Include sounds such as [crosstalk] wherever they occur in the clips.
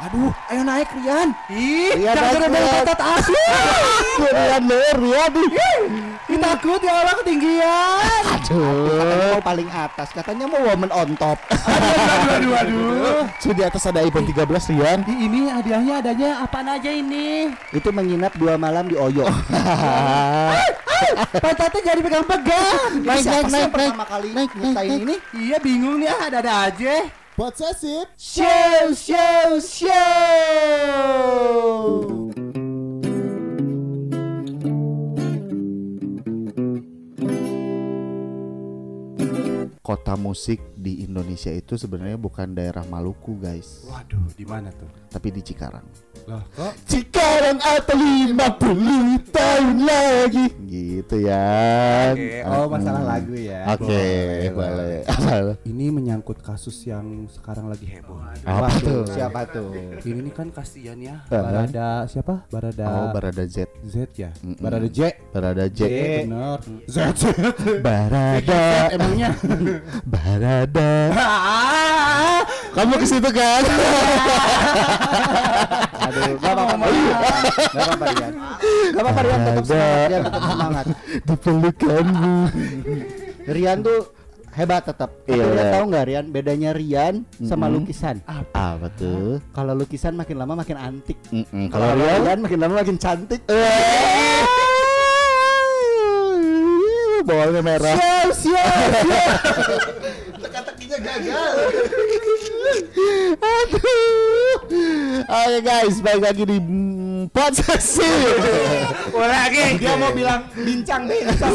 Aduh, ayo naik Rian. Ih, Rian, jangan naik, dari Rian. pantat asli. [laughs] Rian ler, Rian. Kita takut ya Allah ketinggian. Katanya mau paling atas, katanya mau woman on top. [laughs] aduh, aduh, aduh. So di atas ada iPhone 13 Rian. Di ini hadiahnya adanya apaan aja ini? Itu menginap dua malam di Oyo. [laughs] Pantatnya jadi pegang-pegang. Naik, naik, naik, pertama naik. kali Naik, nyiptain naik, ini? Iya bingung nih ah, ada-ada aja. Possessive. Show, show, show. Kota musik di Indonesia itu sebenarnya bukan daerah Maluku guys, Waduh, di mana tuh? tapi di Cikarang. Lah, kok Cikarang atau 50 tahun lagi Gitu ya Oke, oh masalah lagu ya. Oke, boleh Apa? Ini menyangkut kasus yang sekarang lagi heboh. Apa tuh? Siapa tuh? Ini nih kan kasihan ya. Barada siapa? Barada Oh, Barada Z Z ya. Mm-mm. Barada J. Barada J J bener. Z. Barada Emangnya. Barada [laughs] Kamu ke situ kan? [laughs] Gak apa-apa. Rian. Gak apa-apa Rian tetap semangat. Rian tetap semangat. [laughs] Rian tuh hebat tetap. Tapi Iya, Rian tahu nggak Rian bedanya Rian sama Mm-mm. lukisan? Apa tuh? Kalau lukisan makin lama makin antik. Mm-mm. Kalau Kalau Rian Rian makin lama makin cantik. Bawalnya merah Siap, siap, siap. Teka-tekinya gagal [laughs] Aduh Oke guys, balik lagi di mm, Possessive lagi. Dia mau bilang bincang bincang.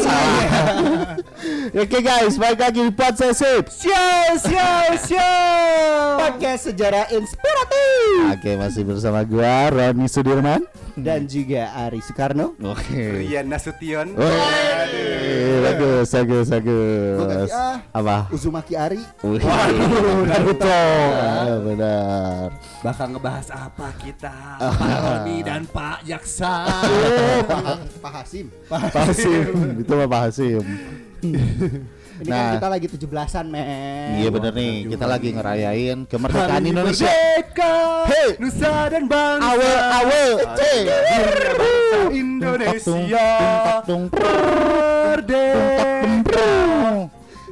[laughs] Oke guys, balik lagi di Possessive Show, show, show. Podcast sejarah inspiratif Oke, masih bersama gua Roni Sudirman dan juga Ari Soekarno. Oke Rian Nasution. Wih, bagus, bagus, bagus ah. Apa? Uzumaki Ari. Wih, Naruto Ah, Benar Bakal ngebahas apa kita? Pak Roni dan Pak Jaksa. Oh, Pak, Pak Hasim. Pak Hasim, itu mah Pak Hasim [laughs] Ini Nah. kan kita lagi 17-an, men. Iya bener nih, kita lagi ngerayain kemerdekaan Hari Indonesia Merdeka, Hey. Nusa dan bangsa. Awe, awe, hey. Indonesia. Merdeka.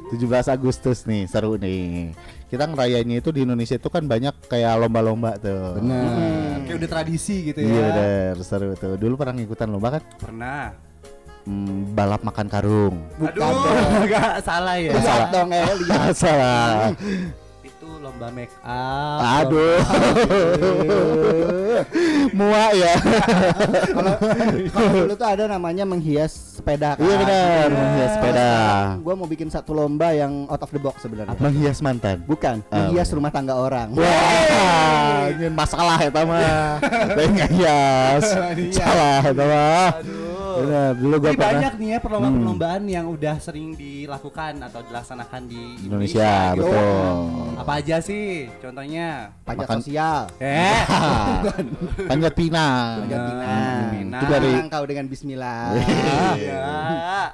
17 Agustus nih, seru nih. Kita ngerayainnya itu di Indonesia itu kan banyak kayak lomba-lomba tuh. Benar. Kayak udah tradisi gitu ya. Iya bener, seru tuh. Dulu pernah ngikutan lomba kan? Pernah. Hmm, balap makan karung. Bukan Aduh, enggak [laughs] salah ya. Lihat dong, eh, lihat. Salah. Itu lomba make up. Aduh. Muak ya. Kalau kalau dulu tuh ada namanya menghias sepeda. kan. Iya benar, menghias sepeda. Gue mau bikin satu lomba yang out of the box sebenarnya. Menghias mantan. Bukan, Ah, menghias rumah tangga orang. Wah, ini masalah ya mah. Saya nggak hias. Salah ya mah. Benar, dulu gua Ini pernah banyak nih ya perlombaan-perlombaan yang udah sering dilakukan atau dilaksanakan di Indonesia, Indonesia. gitu. betul. Apa aja sih contohnya? Pajak Makan- sosial. Eh, [laughs] Panjat pinang. Panjat pinang. Pinang. Itu dari kau dengan Bismillah. Iya.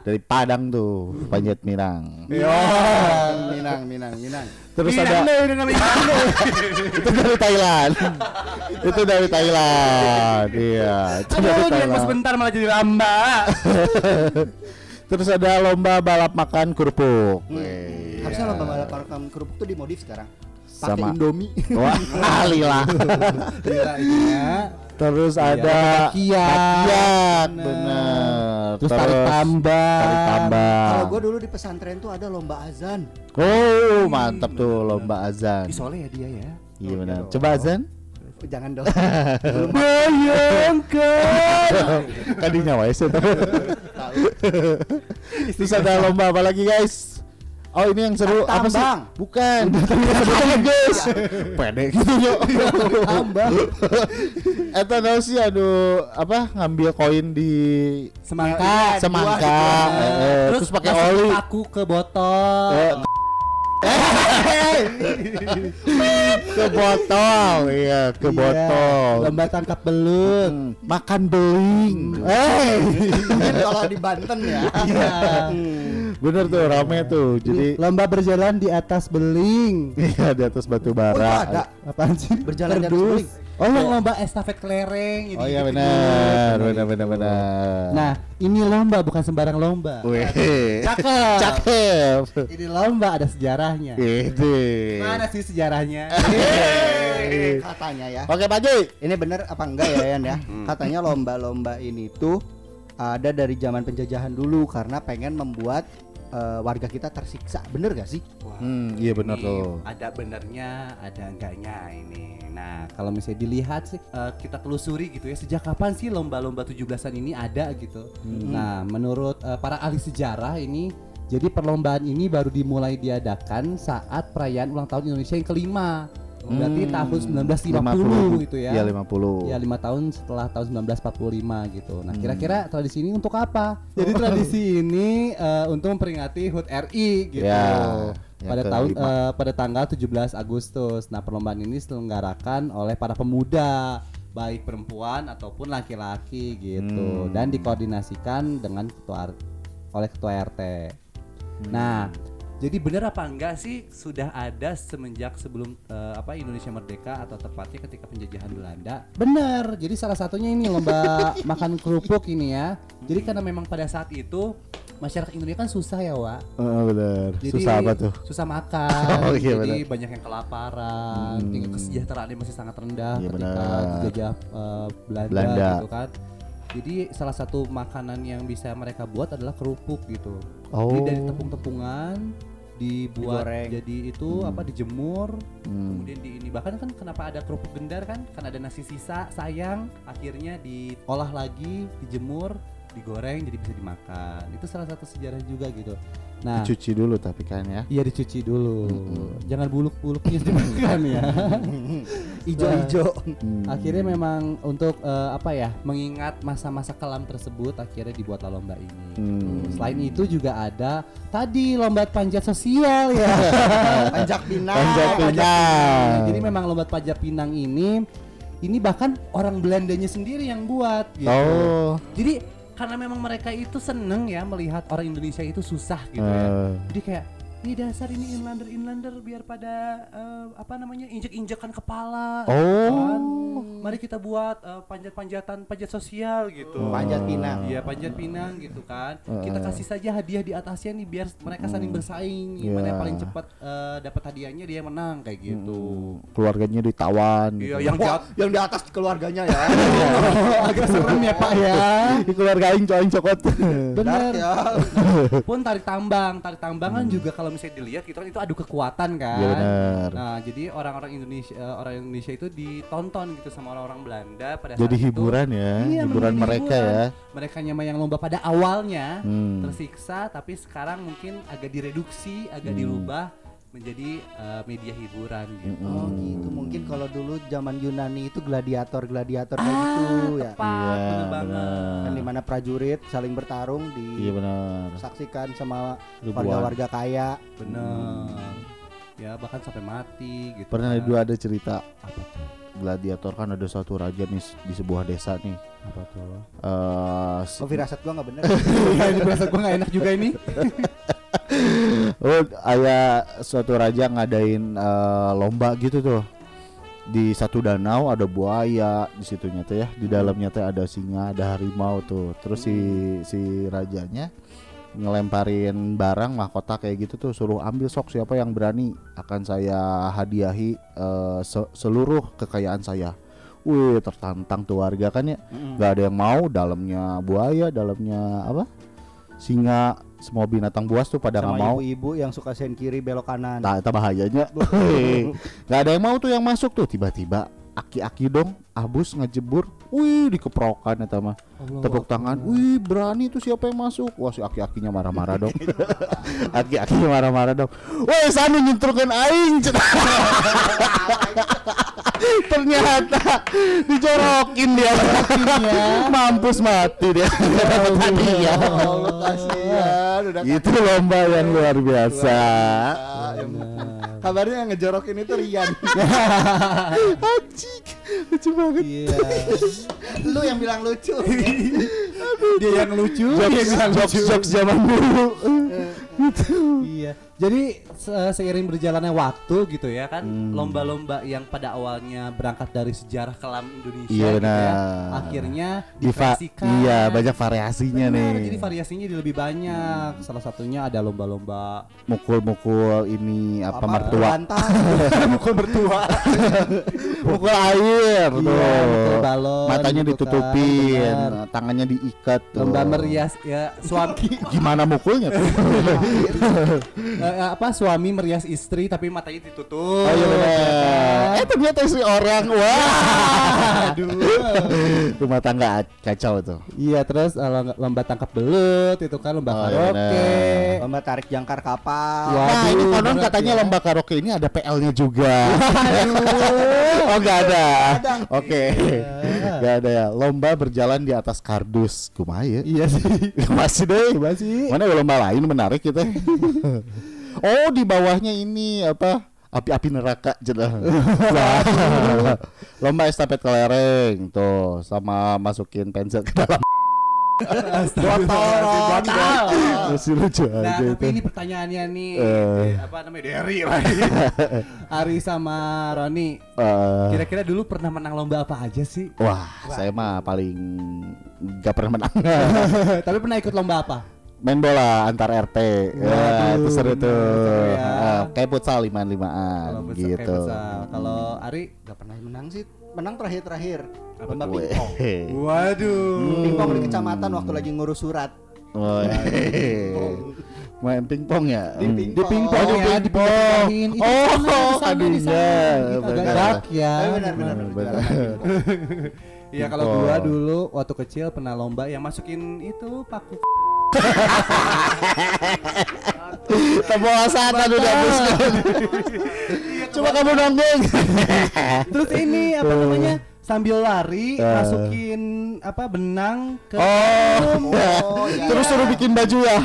dari Padang tuh, panjat pinang. Minang, Minang, Minang. Terus Minang ada [laughs] itu dari Thailand. itu dari Thailand. Iya, itu dari Aduh, Thailand. sebentar malah jadi lamba. [laughs] Terus ada lomba balap makan kerupuk. Wih, Harusnya iya. lomba balap makan kerupuk tuh dimodif sekarang. Pakai Indomie. Wah, [laughs] alila. Gila ini ya. Terus Iya, ada bakiak. bakiak, Bener. bener. Terus tarik tambang. Tarik tambang. Kalau gue dulu di pesantren tuh ada lomba azan. Oh, mantap tuh lomba azan. Ih, Soleh ya dia ya. Iya benar. dong. Coba azan. Jangan dong. [laughs] Bayangkan. [laughs] kan di nyawa ya Terus ada lomba apa lagi guys? Oh ini yang seru Tarik apa sih? tambang. Bukan. Bukan [laughs] guys. Pede gitu yuk. [laughs] Tambang. [laughs] Eta tahu sih aduh apa ngambil koin di Semangka. semangka, Buah. eh, eh, terus pakai oli. paku ke botol. Eh, ke botol, iya ke Iya, botol. Lomba tangkap belut. Hmm, makan beling. Eh, Mungkin kalau di Banten ya. Iya. Bener tuh rame tuh. Jadi Lomba berjalan di atas beling. iya di atas batu Oh, itu bara. ada. Apaan sih? Berjalan di atas beling. Oh, yang lomba estafet kelereng. Oh ini iya gitu. benar, benar itu. benar benar. Nah, ini lomba bukan sembarang lomba. Wih. Cakep. Cakep. Ini lomba ada sejarahnya. Itu. Mana sih sejarahnya? [laughs] Katanya ya. Oke Pak Ji. Ini bener apa enggak ya Yan ya? Hmm. Katanya lomba-lomba ini tuh ada dari zaman penjajahan dulu karena pengen membuat eh, warga kita tersiksa. Bener gak sih? Wah, Hmm, iya benar ini tuh. Ada benernya, ada enggaknya ini. Nah, kalau misalnya dilihat sih eh, kita telusuri gitu ya, sejak kapan sih lomba-lomba 17-an ini ada gitu. Hmm. Nah, menurut eh, para ahli sejarah ini jadi perlombaan ini baru dimulai diadakan saat perayaan ulang tahun Indonesia yang kelima. Berarti Hmm. tahun 1950 gitu ya. Iya 50. Ya lima tahun setelah tahun 1945 gitu. Nah Hmm. kira-kira tradisi ini untuk apa? Jadi tradisi ini eh, untuk memperingati HUT RI gitu. Ya, yang pada tahun eh, pada tanggal 17 Agustus. Nah perlombaan ini diselenggarakan oleh para pemuda baik perempuan ataupun laki-laki gitu Hmm. dan dikoordinasikan dengan ketua oleh ketua RT. Hmm. Nah, jadi benar apa enggak sih sudah ada semenjak sebelum eh, apa Indonesia merdeka atau tepatnya ketika penjajahan Belanda? Benar. Jadi salah satunya ini lomba [laughs] makan kerupuk ini ya. Jadi karena memang pada saat itu masyarakat Indonesia kan susah ya, Wak. Oh, benar. Susah apa tuh? Susah makan. [laughs] Oh, iya, jadi benar. banyak yang kelaparan, Hmm. tingkat kesejahteraannya masih sangat rendah Iya, ketika dijajah eh, Belanda, Belanda. gitu kan. Jadi salah satu makanan yang bisa mereka buat adalah kerupuk gitu. Oh. Jadi dari tepung-tepungan dibuat Digoreng. jadi itu apa dijemur Hmm. kemudian di ini bahkan kan kenapa ada kerupuk gendar kan kan ada nasi sisa sayang akhirnya diolah lagi dijemur digoreng jadi bisa dimakan itu salah satu sejarah juga gitu nah Dicuci dulu tapi kan ya. Iya dicuci dulu. Mm-mm. Jangan buluk-buluknya dimakan ya. [laughs] Ijo-ijo. Hmm. akhirnya memang untuk eh, apa ya mengingat masa-masa kelam tersebut akhirnya dibuatlah lomba ini. Hmm. Selain itu juga ada tadi lomba panjat sosial ya. [laughs] Panjak pinang. Panjat pinang. Jadi memang lomba panjat pinang ini ini bahkan orang Belandanya sendiri yang buat gitu. Oh. Jadi karena memang mereka itu seneng ya melihat orang Indonesia itu susah gitu ya. Eh, Jadi kayak ini dasar ini inlander inlander biar pada eh, apa namanya injek injekan kepala. Oh. kan. Mari kita buat eh, panjat-panjatan panjat sosial gitu. Panjat pinang. Iya panjat pinang gitu kan. Eh. Kita kasih saja hadiah di atasnya nih biar mereka saling bersaing. Iya. Mana yang paling cepat eh, dapat hadiahnya dia yang menang kayak gitu. keluarganya ditawan Iya gitu. yang Wah, jat yang di atas keluarganya ya. [laughs] agak serem ya Pak ya. [laughs] Di keluarga aing cokot. Bener. ya. [laughs] Pun tarik tambang, tarik tambang kan juga kalau misalnya dilihat gitu kan itu adu kekuatan kan. Iya benar. Nah, jadi orang-orang Indonesia eh, orang Indonesia itu ditonton gitu sama orang-orang Belanda pada Jadi saat itu. hiburan ya, Iya, hiburan menjadi mereka hiburan. ya. Mereka nyama yang lomba pada awalnya Hmm. tersiksa tapi sekarang mungkin agak direduksi, agak Hmm. dirubah menjadi eh, media hiburan gitu. Oh gitu mungkin kalau dulu zaman Yunani itu gladiator gladiator kayak Ah, gitu ya. tepat, Iya, bener banget. benar. Kan di mana prajurit saling bertarung Iya benar. disaksikan sama warga-warga kaya. Bener. Ya bahkan sampai mati gitu. Pernah kan. dulu ada cerita apa tuh? gladiator kan ada suatu raja nih di sebuah desa nih. Apa tuh? Eh, si- Oh firasat gua nggak bener. [laughs] Iya, ini berasa gue gak enak juga ini. [laughs] oh, ada suatu raja ngadain eh, lomba gitu tuh. Di satu danau ada buaya di situnya tuh ya. Di dalamnya tuh ada singa, ada harimau tuh. Terus si si rajanya ngelemparin barang mahkota kayak gitu tuh suruh ambil sok siapa yang berani akan saya hadiahi eh, se- seluruh kekayaan saya. Wih tertantang tuh warga kan ya nggak ada yang mau dalamnya buaya dalamnya apa singa semua binatang buas tuh pada nggak mau. ibu-ibu yang suka sen kiri belok kanan. Nah, itu bahayanya. [laughs] [laughs] Gak ada yang mau tuh yang masuk tuh. Tiba-tiba aki-aki dong abus ngejebur. Wih dikeprokan ya mah. Tepuk tangan. Wih berani tuh siapa yang masuk? Wah si aki-akinya marah-marah dong. [laughs] Aki-akinya marah-marah dong. Woi sana nyentrukan aing. Ternyata dijorokin dia mampus mati dia Allah kasihan udah itu lomba yang luar biasa Kabarnya yang ngejorokin itu Rian. [laughs] Anjing, lucu banget. Iya. Lu yang bilang lucu. [laughs] dia yang lucu dia yang jokes, lucu. jokes zaman dulu iya. Jadi se- seiring berjalannya waktu gitu ya kan Hmm. lomba-lomba yang pada awalnya berangkat dari sejarah kelam Indonesia Iya, gitu ya akhirnya Diva dikreasikan. iya banyak variasinya Benar, nih. jadi variasinya jadi lebih banyak. Salah satunya ada lomba-lomba mukul-mukul ini apa, mertua. Bantal. [laughs] mukul mertua [laughs] mukul air tuh Iya, mukul balon matanya gitu kan, ditutupin benar. tangannya diikat tuh lomba merias ya suami [laughs] gimana mukulnya tuh [laughs] Eh, apa suami merias istri tapi matanya ditutup oh iya benar eh ternyata istri orang wah [laughs] aduh rumah tangga kacau tuh iya terus eh, lomba, tangkap belut itu kan lomba Oh, iya karaoke benar. Lomba tarik jangkar kapal. Wah. Nah ini Waduh, konon katanya ya. lomba karaoke ini ada PL-nya juga. Oh nggak ada. Oke, nggak ada ya. Lomba berjalan di atas kardus. Kumaha ya? iya sih [laughs] Masih deh. masih Mana ada lomba lain menarik gitu. [laughs] oh di bawahnya ini apa? Api-api neraka jelas. [laughs] lomba estafet kelereng tuh sama masukin pensil ke dalam botol botol masih lucu Nah, aja tapi itu. ini pertanyaannya nih, eh, apa namanya Derry [laughs] lagi. Ari sama Roni, Eh, kira-kira dulu pernah menang lomba apa aja sih? Wah, saya mah paling nggak pernah menang. [laughs] tapi pernah ikut lomba apa? Main bola antar RT. Ya, itu seru tuh. ya. Kayak futsal limaan limaan gitu. Kalau Ari, Gak pernah menang sih. Menang terakhir-terakhir. Apa Lomba pingpong. waduh. Pingpong di kecamatan waktu lagi ngurus surat. Weh. Main pingpong ya? Di Hmm. pingpong. Di pingpong Oh, di ya, pingpong. Oh, di adunya. sana. Gitu, agak Benar. ya. Benar, benar. Iya kalau Pingpong. gua dulu waktu kecil pernah lomba yang masukin itu paku Kebawasan tadi udah habiskan. Coba kamu nonton. Terus ini apa namanya? Sambil lari Eh. masukin apa benang ke Oh, Oh, [laughs] iya. terus suruh bikin baju ya.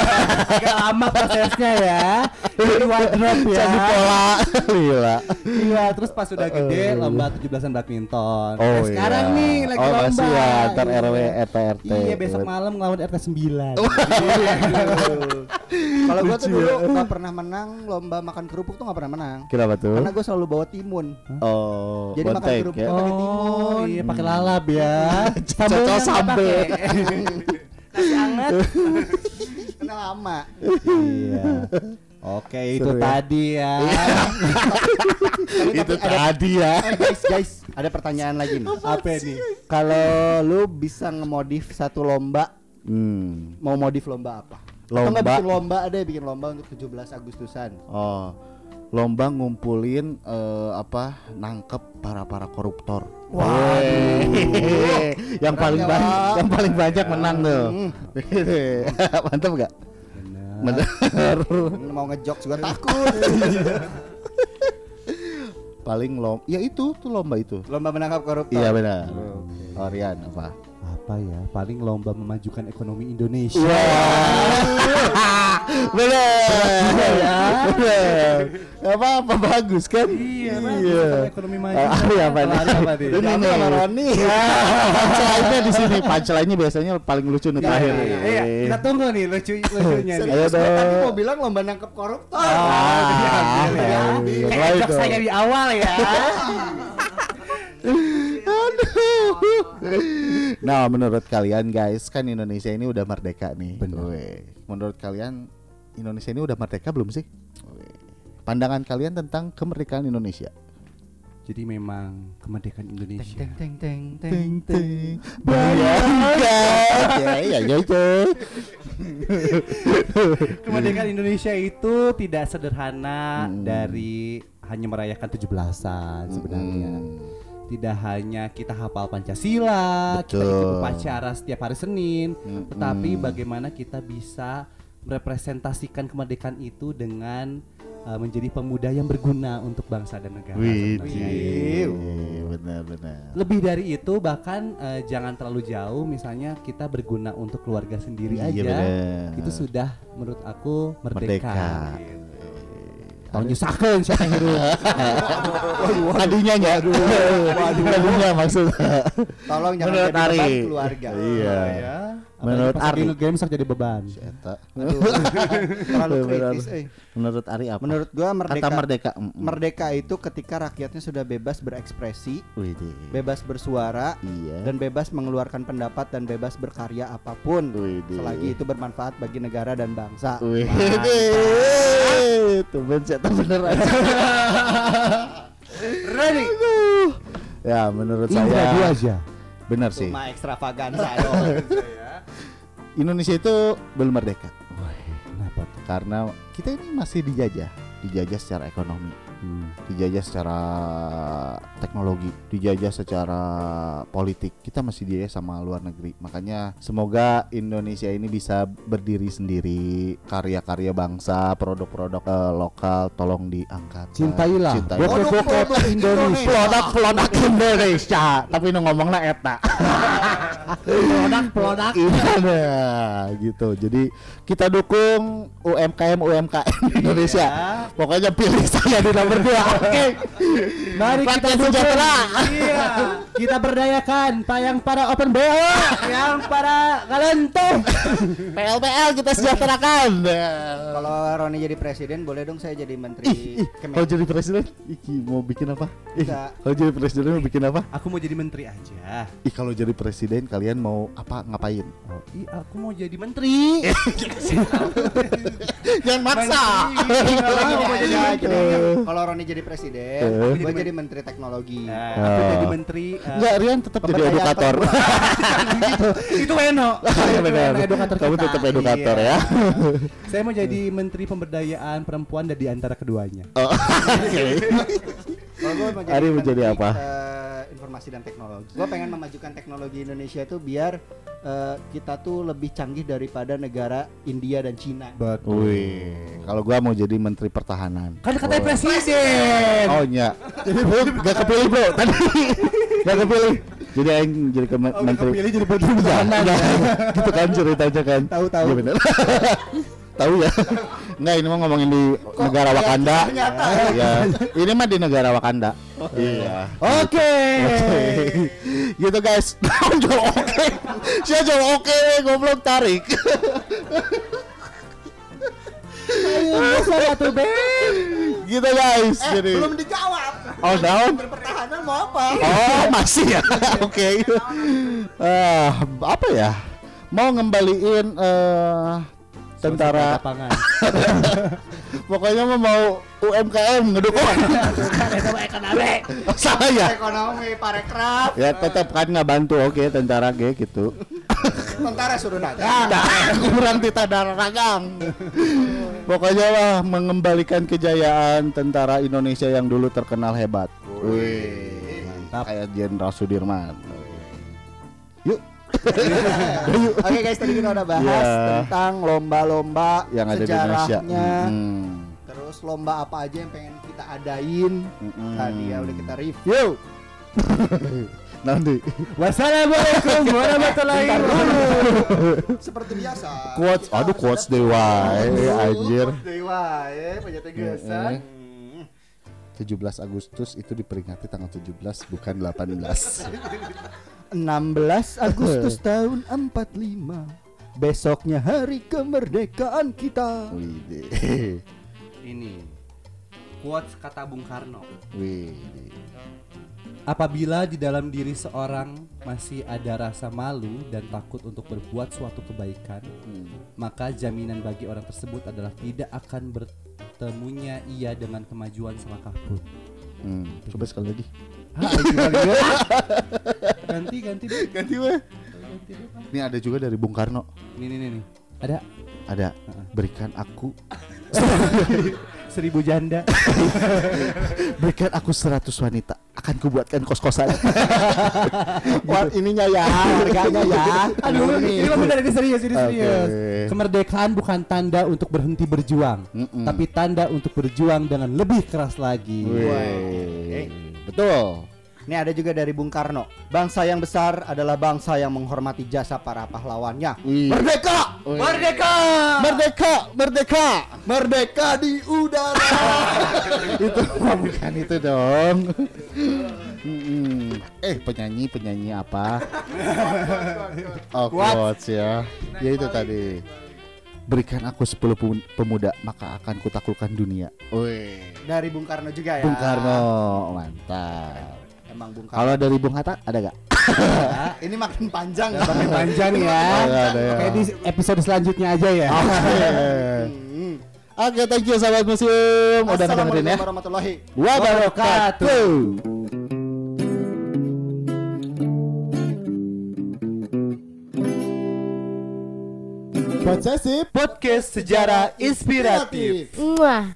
[laughs] agak lama prosesnya ya. Di wardrobe ya. Jadi pola. [laughs] Iya, terus pas sudah gede lomba 17-an badminton. Oh, Nah, sekarang iya. nih lagi Oh, lomba. masih ya, antar Iya. RW, RT, RT. Iya, besok malam ngelawan RT 9. Kalau gua tuh dulu ya. nggak pernah menang lomba makan kerupuk tuh nggak pernah menang. Kenapa tuh? Karena gua selalu bawa timun. Oh, Jadi makan kerupuk ya. pakai Oh, timun. iya pakai lalap ya. [laughs] Cocok sambel. Nasi hangat. [laughs] Karena lama. Iya. Oke, itu Seru ya. tadi ya. Itu tadi ya. Eh guys, guys, ada pertanyaan lagi nih. Apa nih? Kalau lu bisa ngemodif satu lomba, Hmm. mau modif lomba apa? Atau Lomba? nggak bikin lomba ada bikin lomba untuk 17 Agustusan. Oh. Lomba ngumpulin eh, apa nangkep para para koruptor. Weh. yang paling ya, banyak yang paling banyak menang tuh. Mantap gak? Bener. Mau ngejok juga takut. paling lom ya itu tuh lomba itu. lomba menangkap koruptor. Iya benar. Orian apa? Apa ya? Paling lomba memajukan ekonomi Indonesia. [laughs] bener ya. bener apa apa bagus kan Iya, memajukan ekonomi maju. Ah, iya, apa Kalau nih? ada apa nih? Ini sama Roni. [laughs] punchline-nya di sini punchline-nya biasanya paling lucu nih Iya, terakhir iya, iya. Iya, kita tunggu nih lucu lucunya nih. Ayo tadi mau bilang lomba nangkep koruptor. Ah, ya. iya, Kayak saya di awal ya. [laughs] Nah, menurut kalian guys, kan Indonesia ini udah merdeka nih. Benar. Weh. Menurut kalian Indonesia ini udah merdeka belum sih? Pandangan kalian tentang kemerdekaan Indonesia? Jadi memang kemerdekaan Indonesia. Teng teng teng teng. teng bayangkan ya ya ya itu Kemerdekaan Indonesia itu tidak sederhana Mm. dari hanya merayakan 17-an sebenarnya. Hmm. Tidak hanya kita hafal Pancasila, kita Betul. ikut upacara setiap hari Senin, Mm-mm. tetapi bagaimana kita bisa merepresentasikan kemerdekaan itu dengan uh, menjadi pemuda yang berguna untuk bangsa dan negara. Wih, benar-benar. Lebih dari itu bahkan eh, jangan terlalu jauh misalnya kita berguna untuk keluarga sendiri Iya, aja benar. itu sudah menurut aku merdeka. Merdeka. Gitu. Tong nyusakeun sia teh hirup. Tadinya nya. Tadinya maksudnya. Tolong jangan jadi keluarga. Iya. Menurut Ari. sok jadi beban. Aduh, [laughs] terlalu kritis. eh. Menurut Ari apa? Menurut gua merdeka. Kata merdeka. mm, mm. Merdeka itu ketika rakyatnya sudah bebas berekspresi, Widih. bebas bersuara, Iya. dan bebas mengeluarkan pendapat dan bebas berkarya apa pun Widih. selagi itu bermanfaat bagi negara dan bangsa. Wih, tumben saya bener aja. [laughs] Ready. Ya, menurut Indra saya dua aja. Benar sih. Cuma ekstravaganza dong. [laughs] Indonesia itu belum merdeka Kenapa tuh? karena kita ini masih dijajah, dijajah secara ekonomi, dijajah secara teknologi, dijajah secara politik. Kita masih dijajah sama luar negeri. Makanya semoga Indonesia ini bisa berdiri sendiri, karya-karya bangsa, produk-produk eh, lokal tolong diangkat. Cintailah Cintai. bokep-bokep Indonesia. Produk-produk Indonesia, tapi ngomongnya [laughs] eta. Produk-produk. [laughs] Iya, gitu. Jadi kita dukung UMKM UMKM Indonesia. Pokoknya pilih saya di nomor dua. [laughs] Oke. Mari kita dukung. sejahtera. Iya. Kita berdayakan yang para open BO, yang para galente. PLPL kita sejahterakan. Kalau Roni jadi presiden, boleh dong saya jadi menteri Kalau jadi presiden, Iki mau bikin apa? Kalau jadi presiden mau bikin apa? Aku mau jadi menteri aja. Ih, kalau jadi presiden kalian mau apa ngapain? Oh, ih, aku mau jadi menteri. [laughs] Jangan maksa. Kalau mau jadi menteri- Kalau Roni jadi presiden, Eh. gue jadi menteri teknologi. Nah, aku jadi menteri. Enggak, Rian tetap jadi edukator. [laughs] itu Eno. [laughs] Iya edukator Kamu tetap edukator Iya. ya. Saya mau jadi menteri pemberdayaan perempuan dan di antara keduanya. Oh, Oke. Kalau gue mau jadi, Ari mau jadi apa? eh, informasi dan teknologi. Gue pengen memajukan teknologi Indonesia itu biar eh, kita tuh lebih canggih daripada negara India dan Cina. Betul. Wih, kalau gua mau jadi menteri pertahanan. Kan katanya presiden. Oh iya. Bro, gak kepilih bro. Tadi gak kepilih. Jadi aing jadi ke Oh, menteri. kepilih jadi menteri pertahanan. Gitu kan ceritanya kan. Tahu, tahu. Benar. [laughs] tahu ya. Enggak ini mah ngomongin di negara Wakanda. Ya. Ini mah di negara Wakanda. Iya. Oke. gitu guys. [laughs] Jual oke. Saya jual oke goblok tarik. Ayo, satu Ben. gitu guys. Jadi dijawab. Oh, down. Pertahanan mau apa? Oh masih ya, [laughs] oke. Ah, apa ya? Mau ngembaliin eh tentara, Lapangan. [laughs] pokoknya mah mau UMKM ngedukung. [laughs] Salah ya? Ekonomi, parekraf, Ya tetap kan nggak bantu, oke tentara G gitu. tentara suruh dagang. [laughs] Nah, kurang tita ragang. Pokoknya lah mengembalikan kejayaan tentara Indonesia yang dulu terkenal hebat. Wih, Mantap. kayak Jenderal Sudirman. [laughs] Oke guys, tadi kita udah bahas Ya. tentang lomba-lomba yang ada di Indonesia. sejarahnya. Mm. Terus lomba apa aja yang pengen kita adain? Mm-mm. Tadi ya udah kita review. Nanti Wassalamualaikum warahmatullahi wabarakatuh. Seperti biasa. quotes, aduh quotes dewa, anjir. Dewa, ya, punya tegasan. Eh, 17 Agustus itu diperingati tanggal 17 bukan 18. [laughs] 16 [laughs] Agustus tahun 45. Besoknya hari kemerdekaan kita. Wih, Ini quotes kata Bung Karno. wih. Apabila di dalam diri seorang masih ada rasa malu dan takut untuk berbuat suatu kebaikan, maka jaminan bagi orang tersebut adalah tidak akan bertemunya ia dengan kemajuan selangkah pun. Hmm, coba sekali lagi. Ya. [laughs] ganti ganti deh. Ganti Pak. Ini ada juga dari Bung Karno. Nih nih nih nih. Ada Ada berikan aku [laughs] seribu janda. [laughs] berikan aku 100 wanita akan kubuatkan kos-kosan. Buat ininya ya, harganya ya. Aduh, ini mah benar ini serius, ini serius. Kemerdekaan bukan tanda untuk berhenti berjuang, Mm-mm. tapi tanda untuk berjuang dengan lebih keras lagi. Wih. Betul. Ini ada juga dari Bung Karno. Bangsa yang besar adalah bangsa yang menghormati jasa para pahlawannya. Wih. Merdeka! Wih. Merdeka! Merdeka, merdeka. Merdeka di udara. [laughs] itu bukan itu dong. Mm-mm. Eh penyanyi penyanyi apa? [laughs] Oh quotes ya. Ya itu tadi. Berikan aku 10 pemu- pemuda maka akan kutaklukkan dunia. Wih. dari Bung Karno juga ya. Bung Karno mantap. Emang Bung Karno. Kalau dari Bung Hatta ada gak? ini makin panjang. Makin panjang ya. Ya. Kayak di episode selanjutnya aja ya. Hmm. Oke, thank you sahabat museum. Udah dengerin Assalamualaikum ya. warahmatullahi Wabarakatuh. Posesif Podcast Sejarah Inspiratif. Muah.